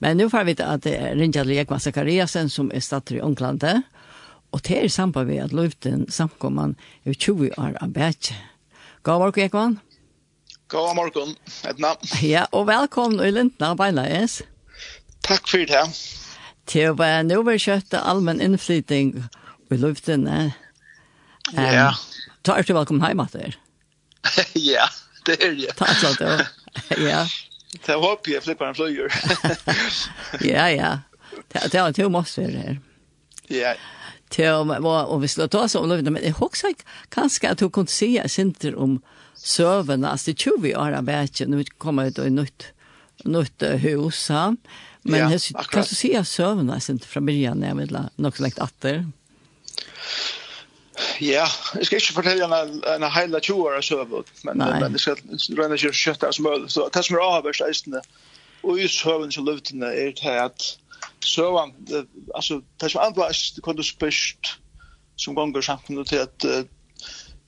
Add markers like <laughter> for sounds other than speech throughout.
Men nu får vi vite at det er Rinjad Lekman Zakariasen som er stater i Ånglandet, og det er sammen med at løyften samkomman i 20 år av bæt. God morgen, Ekman. God morgen, Edna. Ja, og velkommen i Lindna og Takk for det. Til å være nøverkjøtte allmenn innflyting i løyften. Ja. Da er du velkommen hjemme til. <laughs> ja, det er det. Takk for det. <laughs> Ja. Det håper jeg flipper en fløyer. ja, ja. Det är en tur måste det här. Ja. og och vi skulle ta oss om det, men jeg husker ikke kanskje at du kunne si jeg center om söverna, altså det 20 år av bæk, når vi kommer ut i nytt, nytt hus, ja. Men ja, kan du si at söverna, alltså inte fra början, jeg vil ha nok så lengt atter? Ja. Ja, jeg skal ikke fortelle en, en heila 20 år av søvn, men, Nei. men jeg skal renne ikke kjøtt av smøl. Så det som er avhørst eisene, og i søvn som luftene, er det at søvann, altså, det som andre eist, kunne spørst, som gonger samfunnet til at uh,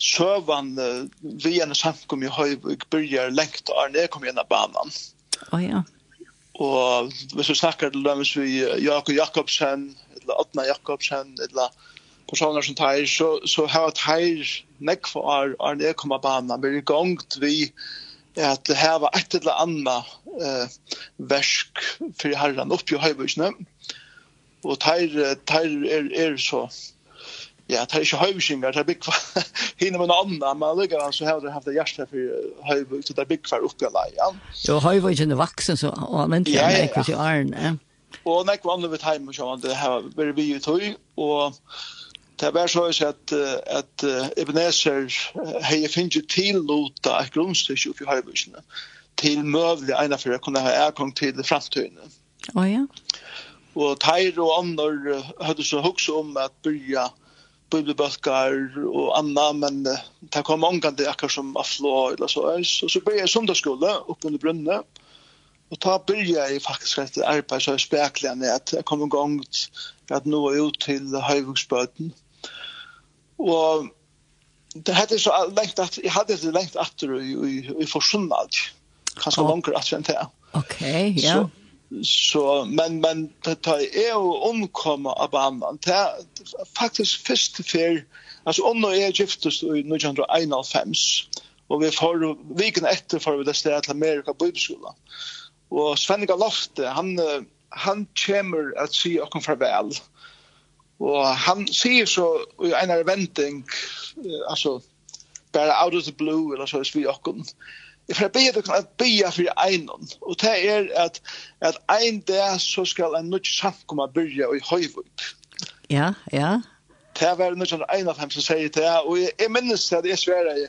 søvn, uh, vi en samkom i Høyvig, byrjar lengt, og er kom igjen av banan. Å ja. Og hvis vi snakker til dem, vi Jakob Jakobsen, eller Adna Jakobsen, eller personer som tar, så, så har jeg tar nekk for er, er nedkommet bana men i gang vi at det her var et eller annet eh, versk for herren oppi og høybøysene. Og teir, teir er, er så, ja, teir er ikke høybøysinger, teir for <laughs> hinne med noe annet, men allikevel så har det haft hjertet for høybøy, så teir for oppi og leia. Jo, høybøysene vaksen, så anvendelig er det ikke i arne. Og nekva andre vi teir med sjåan, det har vært vi i tøy, og det var så att att Ebenezer hej finns till lota ett grundstycke för halvbuschen till mövliga ena för att kunna ha erkong till framtiden. Oh, ja. Och Tair och andra hade så också om att börja bibelböcker och anna, men det kom många det akkurat som aflå eller så så så började jag söndagsskola uppe under brunne och ta börja i faktiskt ett arbete så spekligen att jag kom igång att nå ut till Höjvuxböten. Mm Og det hadde så lengt at, jeg hadde det lengt atter i, i, i forsunnad, kanskje oh. langer atter enn det. Ok, ja. Så, så men men det tar er jo omkomma av banan ta faktisk fyrst fer altså om nå er giftes i 1991 og vi får viken etter vi det stedet til Amerika bibelskola og Svenning Lofte han han kommer at si okkom farvel Og han sier så i en av venting, vending, altså, bare out of the blue, eller så er vi okken. Jeg får be dere at be for einen, og det er at, at ein dag så skal en nødt samkomma byrja i Høyvøk. Ja, ja. Det var nødt til en av dem som sier det, og jeg, jeg minnes at jeg sverer,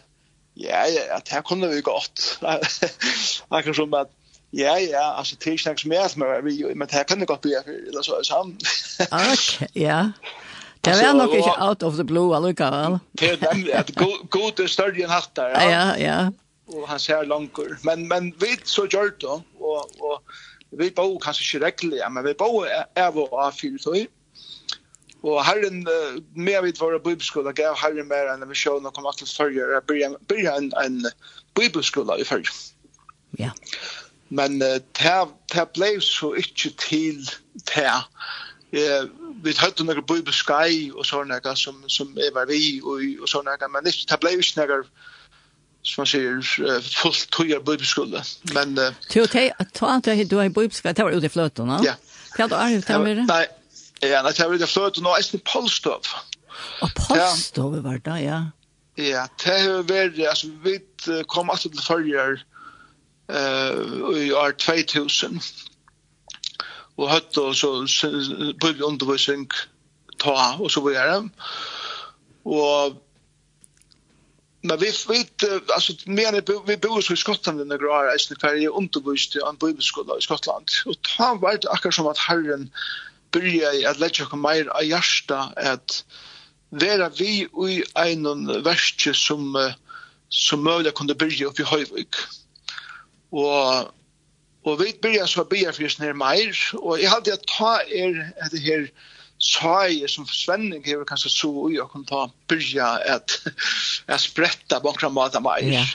ja, ja, ja, det kunne vi godt. <laughs> Akkurat som at Ja, ja, altså det er ikke snakkes med, men, men det kan det godt bli, eller så er det sammen. <laughs> ok, ja. Det var nok ikke out of the blue allikevel. det er nemlig at god er større enn hatt der, ja. Ja, ja. Og han ser langer. Men, men vi så gjør det, og, og vi bor kanskje ikke rekkelig, men vi bor av og av fyrt tog. Og herren, med vidt våre bibelskola, gav herren mer enn vi sjån og kom at til førre, byrja en, en bibelskola i førre. Ja. Yeah men det ble så ikke til det. Eh, vi hørte noen bøy på Sky og sånne som, som jeg var i og, og sånne, men ikke, det ble ikke noen som man sier, fullt tøyer bøybeskulde. Men... uh, Tjo, ta at du har bøybeskulde, det var ute i fløten, Ja. Hva er det arvet til med det? Nei, ja, nei, det var ute i fløten, og eisen Polstov. Og polstøv var det, ja. Ja, det har vært, altså, vi kom alltid til førjer, eh i år 2000 og hatt og så bygde undervisning ta og så videre og Men vi vet, altså, men vi bor så i Skottland denne grar, eisen hver jeg undervist i en bibelskola i Skottland. Og ta var det akkurat som at Herren byrja i at letja okkur meir av hjärsta at vera vi ui einon verskje som, som møyla kunne byrja oppi Høyvik og og vi byrja så byrja fyrir nær meir og eg haldi at ta er det her sai som svenning hever kanskje så og jeg kan ta byrja at <laughs> at spretta bankra mata meir yeah.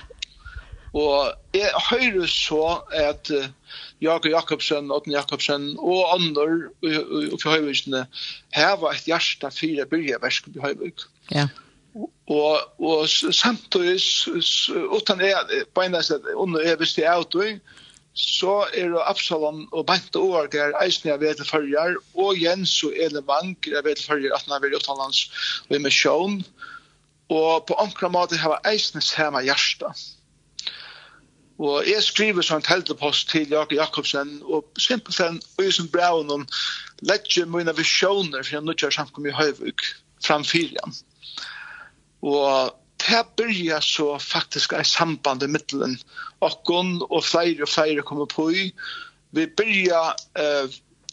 og jeg høyre så at uh, Jakob Jakobsen, Otten Jakobsen og andre oppe i høyvisene heva et hjärsta fyrir byrja versk oppe i høyvik ja yeah og og samtidig utan er beinast at under er best i autoing så er det Absalom og Bente Årg er eisen jeg vet følger, og Jens og Ele Vank er vet følger at han er ved utenlands og i misjon. og på omkring måte har jeg eisen samme hjerte. Og jeg skriver sånn teltepost til Jakob Jakobsen, og simpelthen og jeg som braun om legger mine visjoner for jeg nå kjør samkommet i Høyvuk framfyrer. Og det byrja så faktisk ei samband i middelen. okkon og flere og flere kommer på i. Vi byrja eh,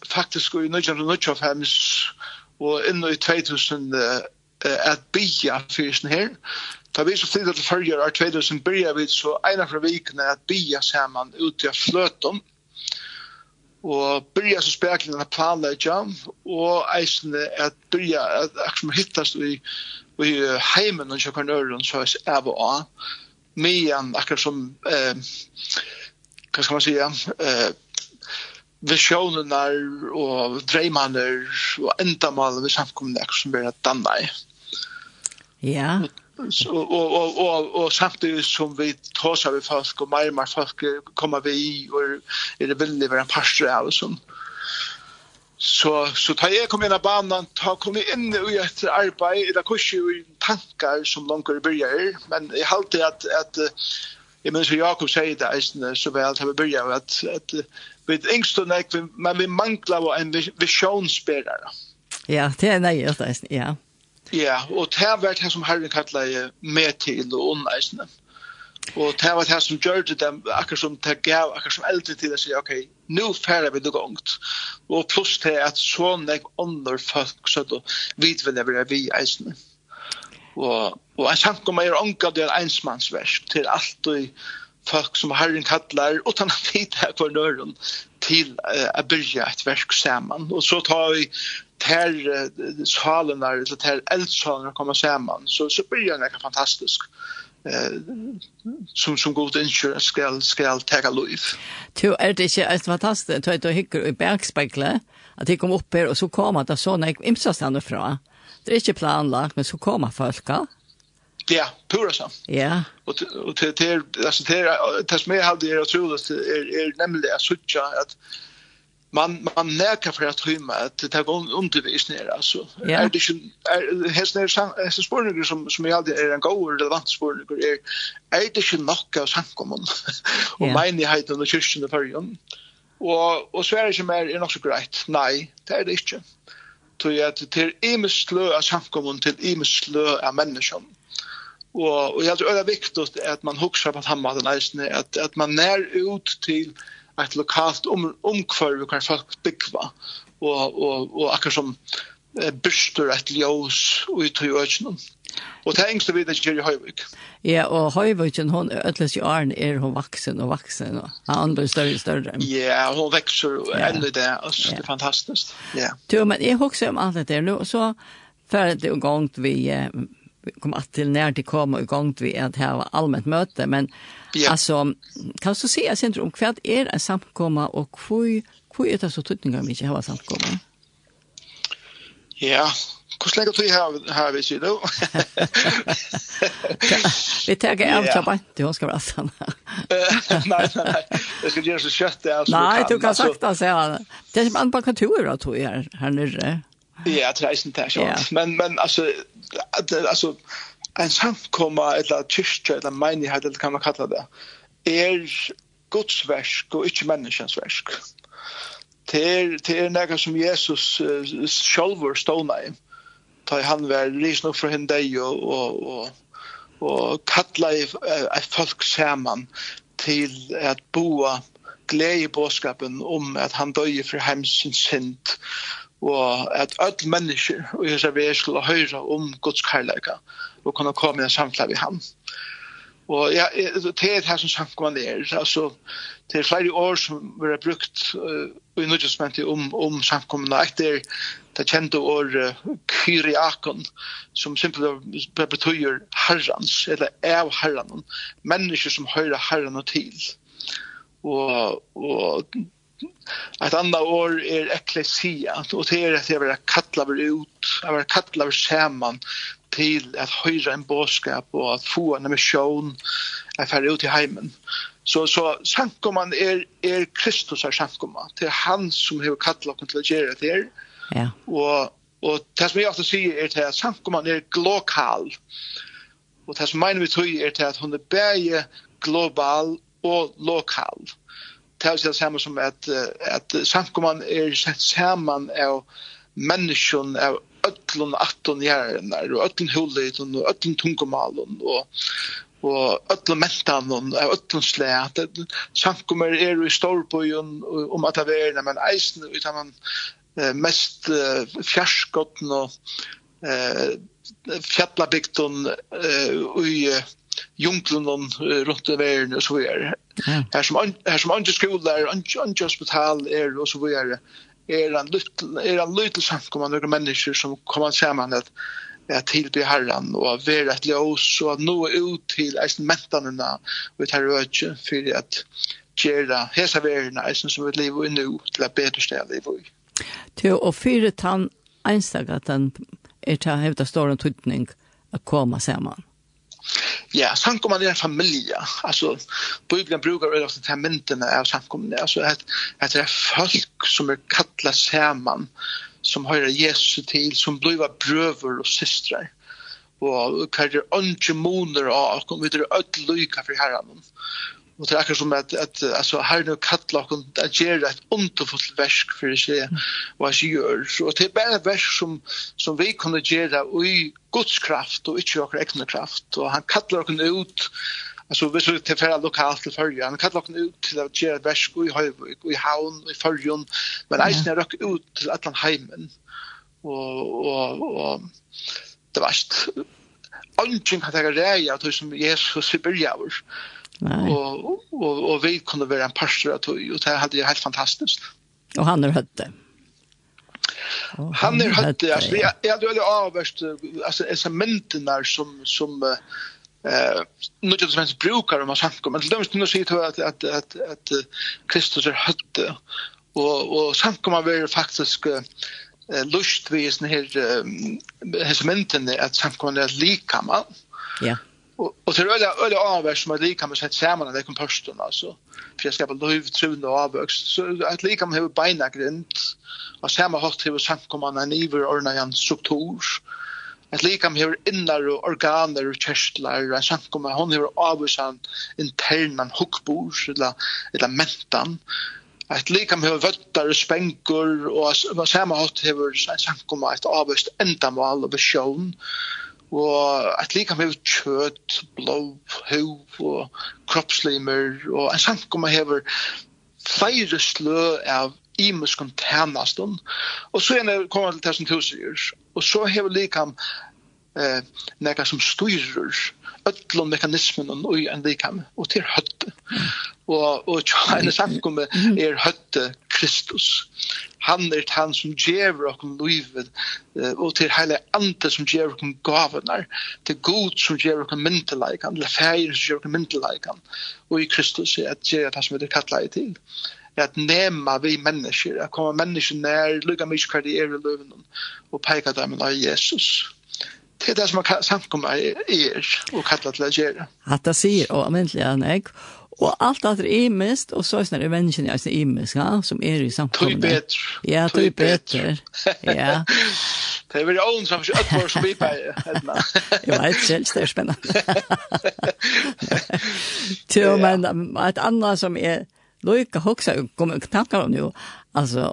faktisk i 1995 og inn i 2000 eh, at bya fyrsten her. Da vi så flyttet til fyrir av 2000 byrja vi så ena fra vikene at bya saman ute av fløtum og byrja så speklingen av planleggja og eisene at byrja at akkurat hittast i i heimen og kjøkker nøren, så er av og av, men akkurat som, eh, hva skal man si, eh, visjonene og dreimene og endamalen ved samkomne akkurat som blir danna i. Ja. Og, og, og, og, og samtidig som vi tåser vi folk og mer og mer folk kommer vi i og er det villig være en parster av og sånn. Så så tar jag kom in på banan, ta kom in i ett arbete eller kurs i tankar som långt börjar men jag har alltid att att jag minns hur Jakob säger det är så väl att vi börjar att att vid ängstorna men vi manglar en visionsbärare. Ja, det är nej det det. Ja. Ja, och det har var det som Herren kallar med till och onläsna. Og det var det som gjør det dem, akkur som det gav, akkur som eldre til å si, ok, nå færre vi noe ångt. Og pluss til at sånn jeg ånder folk, så da vet vi det vi er vi eisene. Og, og en sang samkom er ånga det er einsmannsversk til alt og folk som herren kallar, utan at vi tar <laughs> hver nøren til uh, å byrja et versk saman. Og så tar vi ter uh, salen der, eller ter eldsalene kommer saman, så, så byrja det fantastisk. fantastisk som som god innsjør skal, skal ta liv. Du er det ikke et fantastisk, du er det hykker i bergspeklet, at de kom opp her, og så kom at det sånn imsa imsastande fra. Det er ikke planlagt, men så kom folk. Ja, pura så. Ja. Och og det det altså det det som jeg hadde jag tror att er är nämligen att söka att man man märker för att hymma att det går undervisning där alltså. Ja. är det ju är hästnar så spårningar som som jag alltid är en god relevant spårningar är är det ju av samkommun? <laughs> Och menigheten och kyrkan och förjon och och Sverige som är är nog så grejt nej det är det inte. Tror jag att till imeslö av samkommun till imeslö av människan. Och och jag tror det är viktigt att man huxar på att hamna den att att man när ut till ett lokalt om omkvarv kan folk bygga och och och akkurat som bystur ett ljós ut i öknen. Og det engst vi det gjør i Høyvik. Ja, og Høyviken, hun ødeles i åren er hun vaksen og vaksen, og han blir større og større. Ja, hun vekser og ja. enda det, og det er fantastisk. Ja. Jo, men jeg husker om alt dette nå, så ferdig det og gongt vi, vi kom at til nær til kom og gongt vi at her var allment møte, men Ja. Alltså, kan du säga sen om kvart är en samkomma och hur hur är det så tydningar mycket har samkomma? Ja, Hur lenge tog jeg her vi vi nå? <laughs> <laughs> Vi tar ikke av til bare, du skal være sånn. <laughs> Nei, nei, nei. Jeg skal gjøre så kjøtt det. Nei, du kan sagt det, sier han. Det er som andre kontorer da, tog jeg her nere. Ja, det er ikke det, Men, men altså, altså, en samkomma eller kyrkja eller menighet eller kan man kalla det er Guds versk og ikke menneskens versk Det er, det er nega som Jesus uh, sjálfur ståna i da han var risen opp fra henne deg og, og, og, og kalla i uh, folk saman til at boa glede i båskapen om at han døy for hemsens synd og at alle mennesker og jeg ser vi skulle høre om Guds kærleika og kunne komme i en samtale ved ham. Og ja, det er det her som samkomman er. Altså, det er flere år som vi har brukt uh, i nødvendig om, om samkomman. er det kjente år uh, kyriakon, som simpelthen betyr herrans, eller av herran, mennesker som hører herran og til. Og, og Et annet år er ekklesia og det är at jeg vill kattla vi ut, jag vill kattla vi til at att höra en bådskap og att få en mission att färra ut i heimen. Så så sankoman er, er Kristus er sankoman. Det er han som har kallat oss til å gjøre det. Ja. Og, og det som jag ofta säger er at sankoman er global. Og det som mener vi tror er at hun er bare global og lokal det er det samme som at, at samkomman er sett saman av menneskjon av öllun atton hjärnar og öllun hullit og öllun tungumalun og og öllun mentan og öllun slæt. Samkommer er i storbøyen om at det er men eisen utan man mest fjarskotten og eh fjallabygdun eh junklen uh, rundt i verden og så videre. Mm. Her som, her som andre skoler, andre, andre hospital er og så videre, er en lytel, er en lytel samkommende noen mennesker som kommer sammen at at tilby herran og at være et ljøs og at nå ut til eisen mentanene og tar herrøtje for at gjøre hese verden eisen som et liv og nå til et bedre sted liv og. Til å fyre tann einstak at den er til å hevde stående tydning å komme sammen ja, samkomman er en familie. Altså, Bibelen brukar väl ofta ta myntena av samkomman. Altså, at, at det er folk som er kattlet samman som høyrer Jesus til, som blir brøver og systrar. Og hva er det ønske måneder av, og vi er lykke for herren og det er akkurat som at, at altså, her nå kattler og det gjør et underfullt versk for å se hva jeg gjør. Og det er bare et versk som, som vi kunne gjøre i Guds kraft og ikke i akkurat egne kraft. Og han kattler hun ut Alltså vi skulle till färra lokalt till följa. Han kallar oss ut till att göra värsk i Höjvik i Havn i Följon. Men eisen är rökt ut till att han heimen. Och, och, och det var inte. Antingen kan jag räja att det som Jesus i början Nej. Och og och vi kunde vara en pastor tog, og det hade jeg helt fantastisk. Och han är hötte. Han är hötte. Alltså jeg, jeg, hade avvärst alltså är cementen där som som eh nu just som brukar om har men det måste nu se till att att att att Kristus är hötte och och samt kommer väl faktiskt lust vi är sån här cementen att samt kommer att lika man. Ja. Och till öliga öliga avväxt som att lika med sig samman av den posten alltså. För jag ska på lov trun och avväxt. Så att lika med hur beina grind och samma hårt hur samkommande en iver ordna en struktur. Att lika med hur innar och organer och kärstlar och samkommande hon hur avväxt en internan hukkbor eller, eller mentan. Att lika med hur vöttar och spänkor och samma hårt hur samkommande ett avväxt ändamål och vision. Och og at lika med kjøtt, blå, hov og kroppslimer og en sankumma hever flere slø av imuskon tænastun og så er det kommer til tusen husir og så hever likam eh nekar som styrer öllum mekanismen og i en likam og til høtte. Og og tjana samkom er høtte Kristus. Han er han som gjever okkum livet og til heile ante som gjever okkum gavanar, til god som gjever okkum myndeleikan, til feir som gjever okkum myndeleikan, og i Kristus er at gjever det som vi er kattleie til at nema vi mennesker, at koma mennesker nær, lukka mykje hver de er i løven, og peika dem av Jesus det er det som er samkommet er og kallet til å gjøre. At det sier, og amentlig er jeg, og alt at det er imest, og så er det vennene jeg er imest, ja, som er i samkommet. Tøy bedre. Ja, tøy bedre. Ja. <laughs> Det er veldig ånd som ikke ødvår som vi bare henne. det. jeg selv, det er spennende. <laughs> Jo, men et annet som er, Loika hoksa, kommer tankar om jo, altså,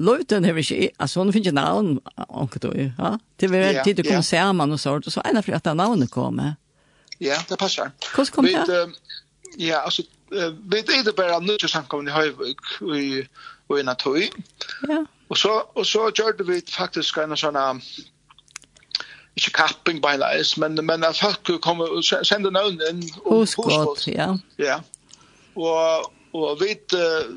Løyten har vi inte, alltså hon finns navn, namn, du, ja. Det var yeah, tid att komma yeah. samman och sånt, og så er det för at navnet kommer. Ja, det passer. Hvordan kom det? Ja, alltså, vi er det bara nu som kom i Høyvøk och i Natøy. Ja. Og så, og så gjør vi faktisk en sånn, ikke kapping by leis, men, men at folk kommer og sender navn inn. Hoskott, ja. Ja, og, og vi uh,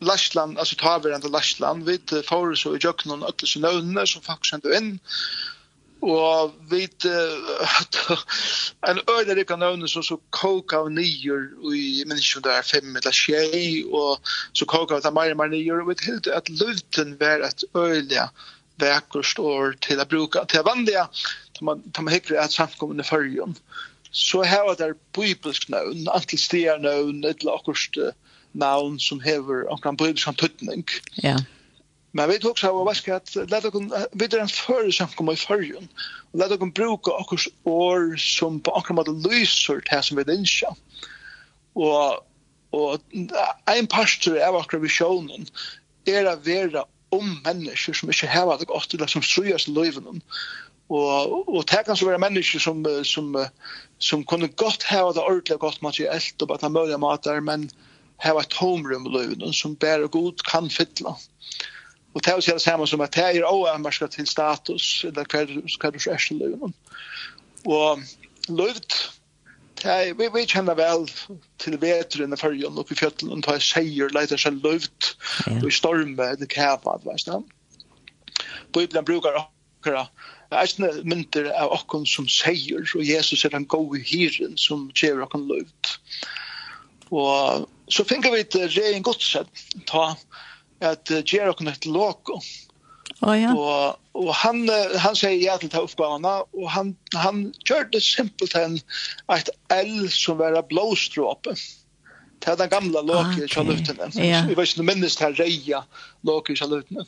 Lashland, altså tar vi den Lashland, vi får så i jøkken og ötla sina under som folk ändå inn, og vi <laughs> en öde rika nöjna som så koka av nior i människor er fem eller tjej og så koka av mer og mer nyer, og vi till at luten var et öliga väkkost år til å bruke, til å vandra til man hikker att samkommende följon. Så här var det bibelsk nöjn, antilstigar nöjn, et eller nöjn, navn som hever omkring politisk antutning. Ja. Men vi tok seg av å vaske at let dere videre en førre samkommer i førjen, og let dere bruke akkurs år som på akkurat måte lyser til som vi dynskja. Og, og en pastor av akkurat visjonen er å være om mennesker som ikke har det godt, eller som strøyes i løyvenen. Og, og det kan så være mennesker som, som, som kunne godt ha det ordentlig godt materielt og bare ta mulige mater, men, hava et tomrum i løven som bare god kan fylla. Og det er jo det samme som at det er også til status, eller hva du er til løven. Og løvd, vi, vi kjenner vel til veteren i førjen oppe i fjøtlen, og tar seier, leiter seg løvd, og i storme, eller kæva, du veist det. Bibelen brukar akkurat Eisne myndir av okkon som seier, og Jesus er den gode hyren som kjever okkon løvd. Og så finner vi et regn godset, ta at gjøre oss et loko. Oh, ja. og, og han, han sier ja til ta oppgavene, og han, han gjør det simpelt enn et el som var blåstråpe. Det er den gamle loket i kjallutene. Ja. Vi vet ikke noe minnes til reia loket i kjallutene.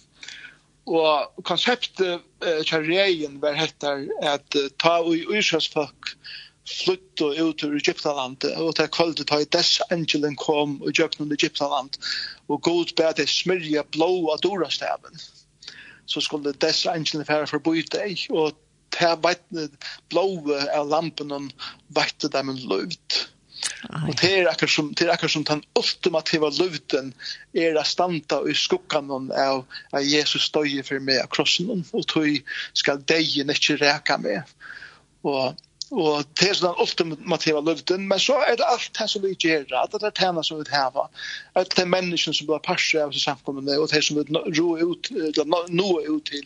Og konseptet uh, til reien var hettar at uh, ta og ursøsfolk uh, flytta ut ur Egyptaland og det kvölde ta i dess angelen kom og gjøpnum Egyptaland og god bæði smyrja blå av dorastaven så skulle dess angelen færa forbi deg og ta veitne blåa av lampen og veitne dem en løvd Og det er akkur som, det er akkur som den ultimativa løvden er a standa i skukkan av av Jesus støy for meg av krossen og tog skal degen ikke reka meg. Og og det er sånn ultimativa løvden, men så er det alt det som vi gjør, at det er tæna som vi har, at det er menneskene som blir parser av samkommende, og det som vi ro ut, eller nå ut til,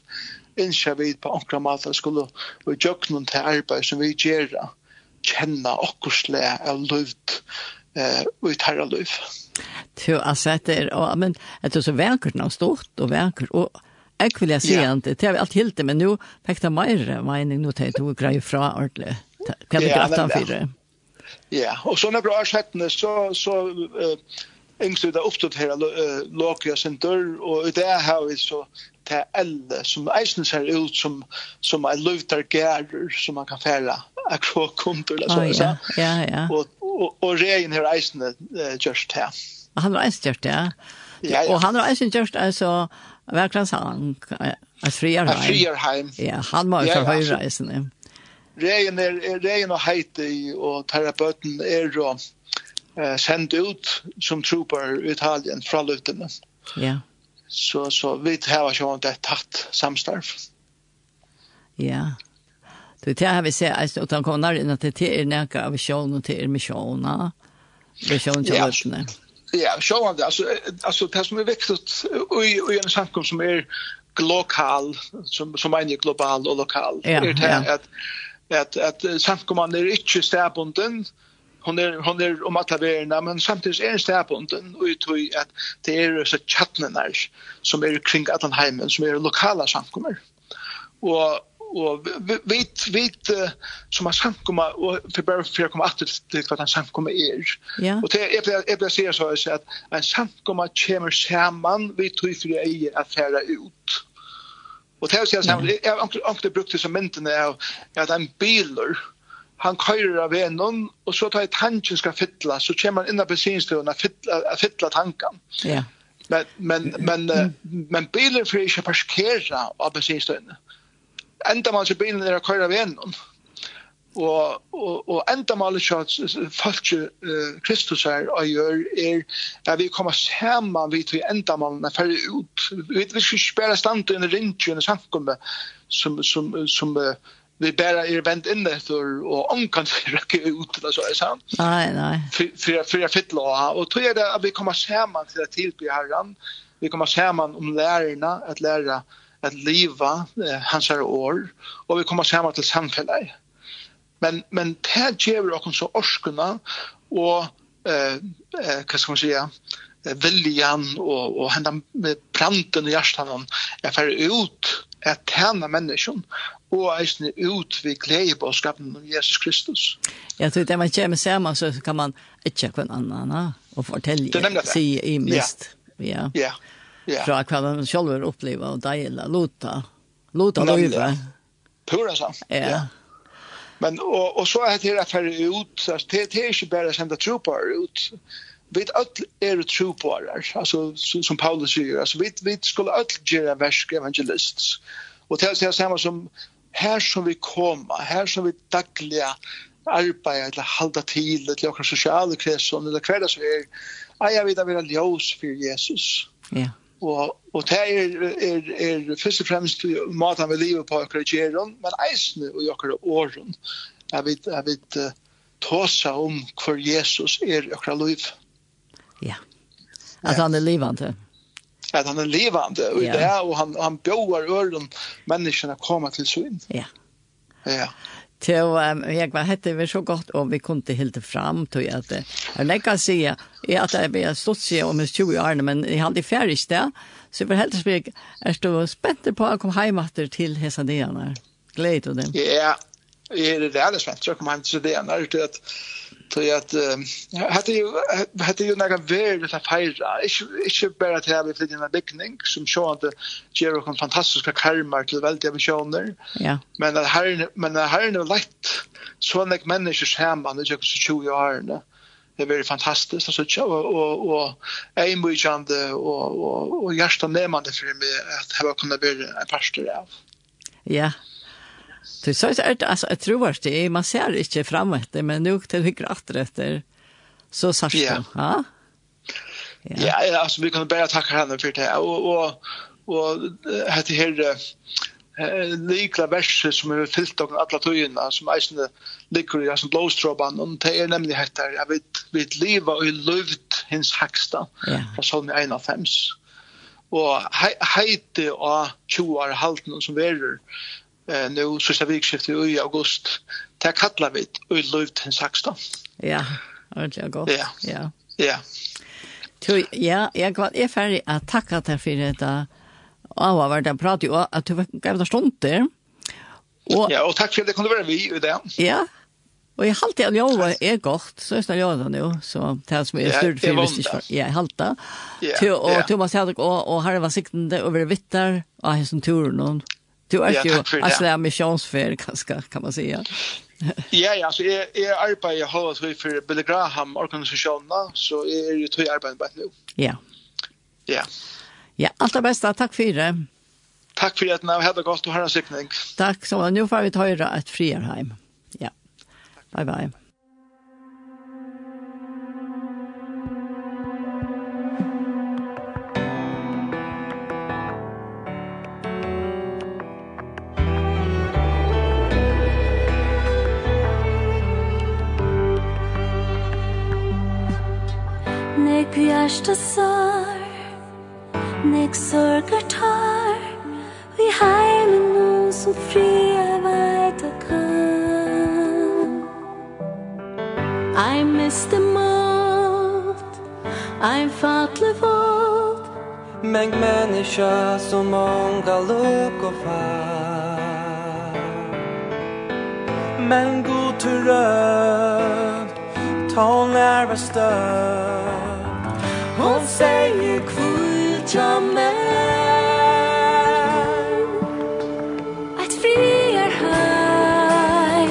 innskja vi på onkra måte skulle vi gjøre noen til arbeid som vi gjør, kjenne akkursle av løvd, eh ut herra løv. Jo, altså, det er, men det er så verkert noe stort, og verkert, og Jeg vil jeg si yeah. at det har vi alt helt det, men nå fikk det mer mening nå til jeg tog greier fra ordentlig. Kan du gratta han för Ja, og så såna bra settene, så så eh yngst ut uppstått här Lokia Center i det har vi så til alla som eisen ser ut som som en lutar gærer som man kan fälla akrokontor eller så så. Ja, ja. ja. Og, og, og rejen her eisen uh, just här. Han har eisen gjort det. Ja, ja. Og han har eisen gjort alltså verkligen han Friarheim. Friarheim. Ja, han må var ju så høyre eisen, ja. Reien er, reien og Haiti og terapeuten er jo eh, sendt ut som trooper i Italien fra lutene. Ja. Så, så vi har ikke det tatt samstarv. Ja. Du, det har vi sett, altså, utan kommer inn at det er nækka av sjån og til er misjåna. Misjån til lutene. Ja, sjån, altså, altså, det som er viktig i, i en samkomst som er global, som, som er global og lokal, ja, er det ja. at at, at samkomman er ikke stedbunden, hon er hon er om alla verna men samtidigt är er og och utoj att det är så chatnenar som är kring allan heimen som är lokala samkommer. Och og vit vit som har samkomma och för bara för komma åter til vad han samkomma er Ja. og det er er jag ser så at en samkomma kommer samman vi tror for eiga affæra ut. Og det er jo sånn, jeg har ikke brukt det som myndene av at en biler, han køyrer av vennen, og så tar jeg tanken skal fytla, så kommer han inn av bensinstøven og fytla tanken. Ja. Men, men, men, men bilen får ikke parkere av bensinstøvene. Enda man så bilen er å køyre av vennen, og og og enda mal shots falske uh, Kristus er og gjør <laughs> er at vi kommer saman vi til enda malna fer ut vi vil ikke spela stand i ringen og samkomme som som som uh, vi bara är vänt in där för och kan rycka ut eller så är sant. Nej nej. För för fittla och tror jag det att vi kommer samman till att tillbe Herren. Vi kommer samman om lärarna att lära att leva eh, hans år och vi kommer samman till samhället Men, men det gjør dere så orskene, og eh, eh, hva skal man si, viljan og, og med planten i hjertan er ferdig ut at tjene mennesken og eisne ut vi glede på skapen av Jesus Kristus. Ja, tror det man kommer sammen så kan man ikke kun annan og fortelle, si i mist. Ja, ja. ja. Fra hva man selv opplever og deile, lota, lota løyve. Pura sant, ja. ja. Men og og så er det her här ut så det det är ju bara sända trupper ut. Vi all är trupper altså som Paulus sier, altså vi vi skulle alt gjøre versk evangelists. Och det är samma som her som vi kommer, her som vi dagliga arbeid eller halda til eller okkar sosiale kreson, eller hverdag så er eier vi da vera ljós for Jesus. Ja og og det er er er først og fremst matan vi lever på kregeron men eisne og jokkar åren jeg vet jeg vet uh, tosa om hvor Jesus er jokkar liv ja. At han er livande at han er livande og ja. det og han han bjóar øren menneskene koma til syn ja. Ja. Så um, jag var hette vi så godt, og vi kom til helt fram till att jag lägger sig är at jeg blir stått sig om 20 år men jeg hadde ferdig sted, Så jeg var helt spek är stå spent på att komma hem til hese hesa delarna. Glädje och dem. Ja, jeg er det där det spänt att hjem til till delarna ut att Så att hade ju hade ju några väldigt att fira. Inte inte bara att ha vi flyttar en byggning som så att Jero kan fantastiska karmar till väldigt visioner. Ja. Men det här men det här är nog lätt så när människor hemma nu jag så 20 år nu. Det är väldigt fantastiskt att söka och och och en mycket och och och hjärta nämande för mig att ha kunnat bli en pastor av. Ja, Det så är det alltså jag tror att det är man ser inte framåt men nu till höger åter efter så sagt ja. Ja. Ja, alltså vi kan bara tacka henne för det och och och det här likla vers som er fyllt av alla tøyina, som eisne ligger i hans blåstråban, og det er nemlig hette her, jeg vet, vi liva og løvd hins haksta, fra av 51. Og heite av 20 år halten som verer, eh nu så ska vi skifta i august ta kallar vi i luft 16. Ja, ordentligt gott. Ja. Ja. Ja. Tu ja, jag var är färdig att tacka dig för detta. Och vad var det prat ju att du gav det stund där. Och Ja, och tack för det kunde vara vi i det. Ja. Och jag halt jag är gott så är det jag nu så det som är stort för visst ja det. Till och Thomas hade och och har var sikten över vittar av hans turen och Du er är ju alltså en missionsfärd kanske kan man säga. ja, ja, så jeg, jeg arbeider jag har så för Billy Graham organisasjonene, så jeg är ju tre arbeten bara nu. Ja. Ja. Ja, alt det beste, takk for det. Takk for det, ni har det godt, och ha en sikning. Takk, så nå får vi ta er ett friarheim. Ja. Bye bye. bjørste sår Nek sorgar tar Vi heimer nu som fri jeg veit og kan. Miss the målt Ein fatle volt Mäng människa som många luk og far Men god til rød Ta hon er bestød Hon säger kvita mig. Att fri er haj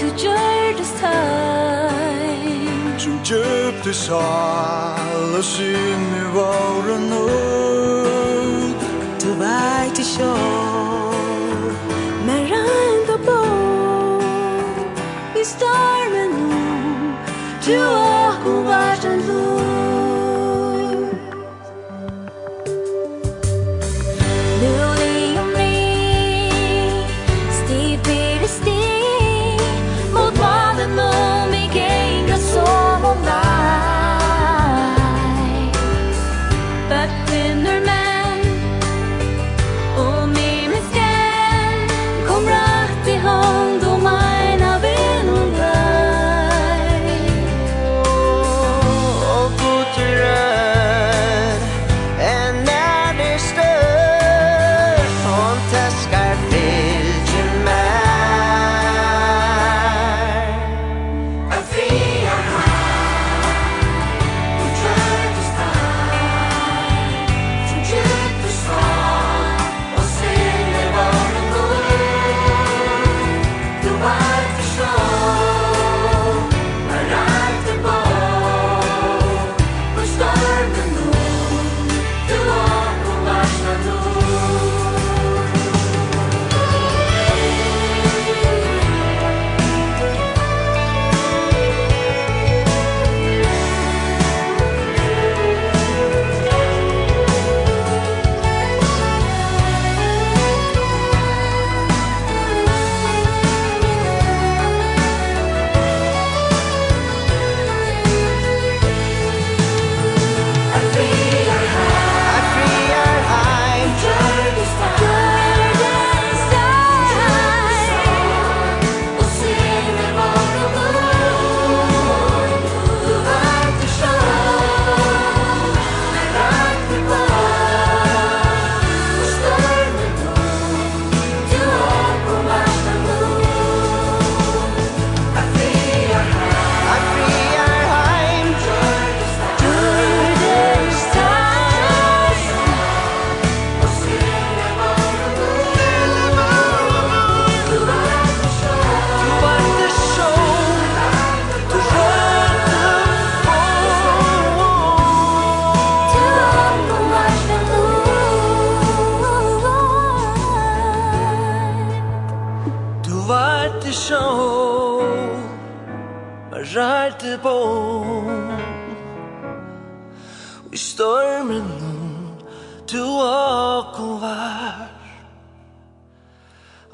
Du gör det staj Du gör det sall Och synne var och nåd Du vet i sjå Men rända på I stormen. Nu Du har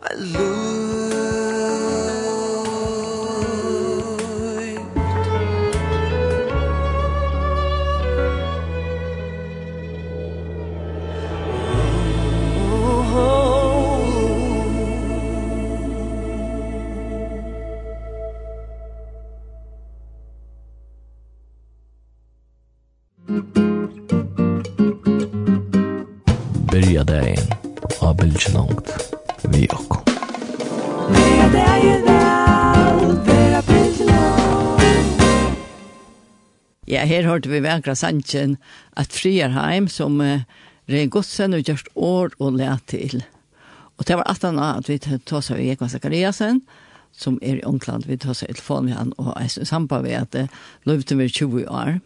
I lose her hørte vi vekra sannsjen at Frierheim som uh, Rein godsen og gjørst år og læt til. Og det var at han at vi tog seg i Ekva Zakariasen, som er i Ångland, vi tog seg i telefonen med han, og jeg synes han på ved at det løpte vi 20 år.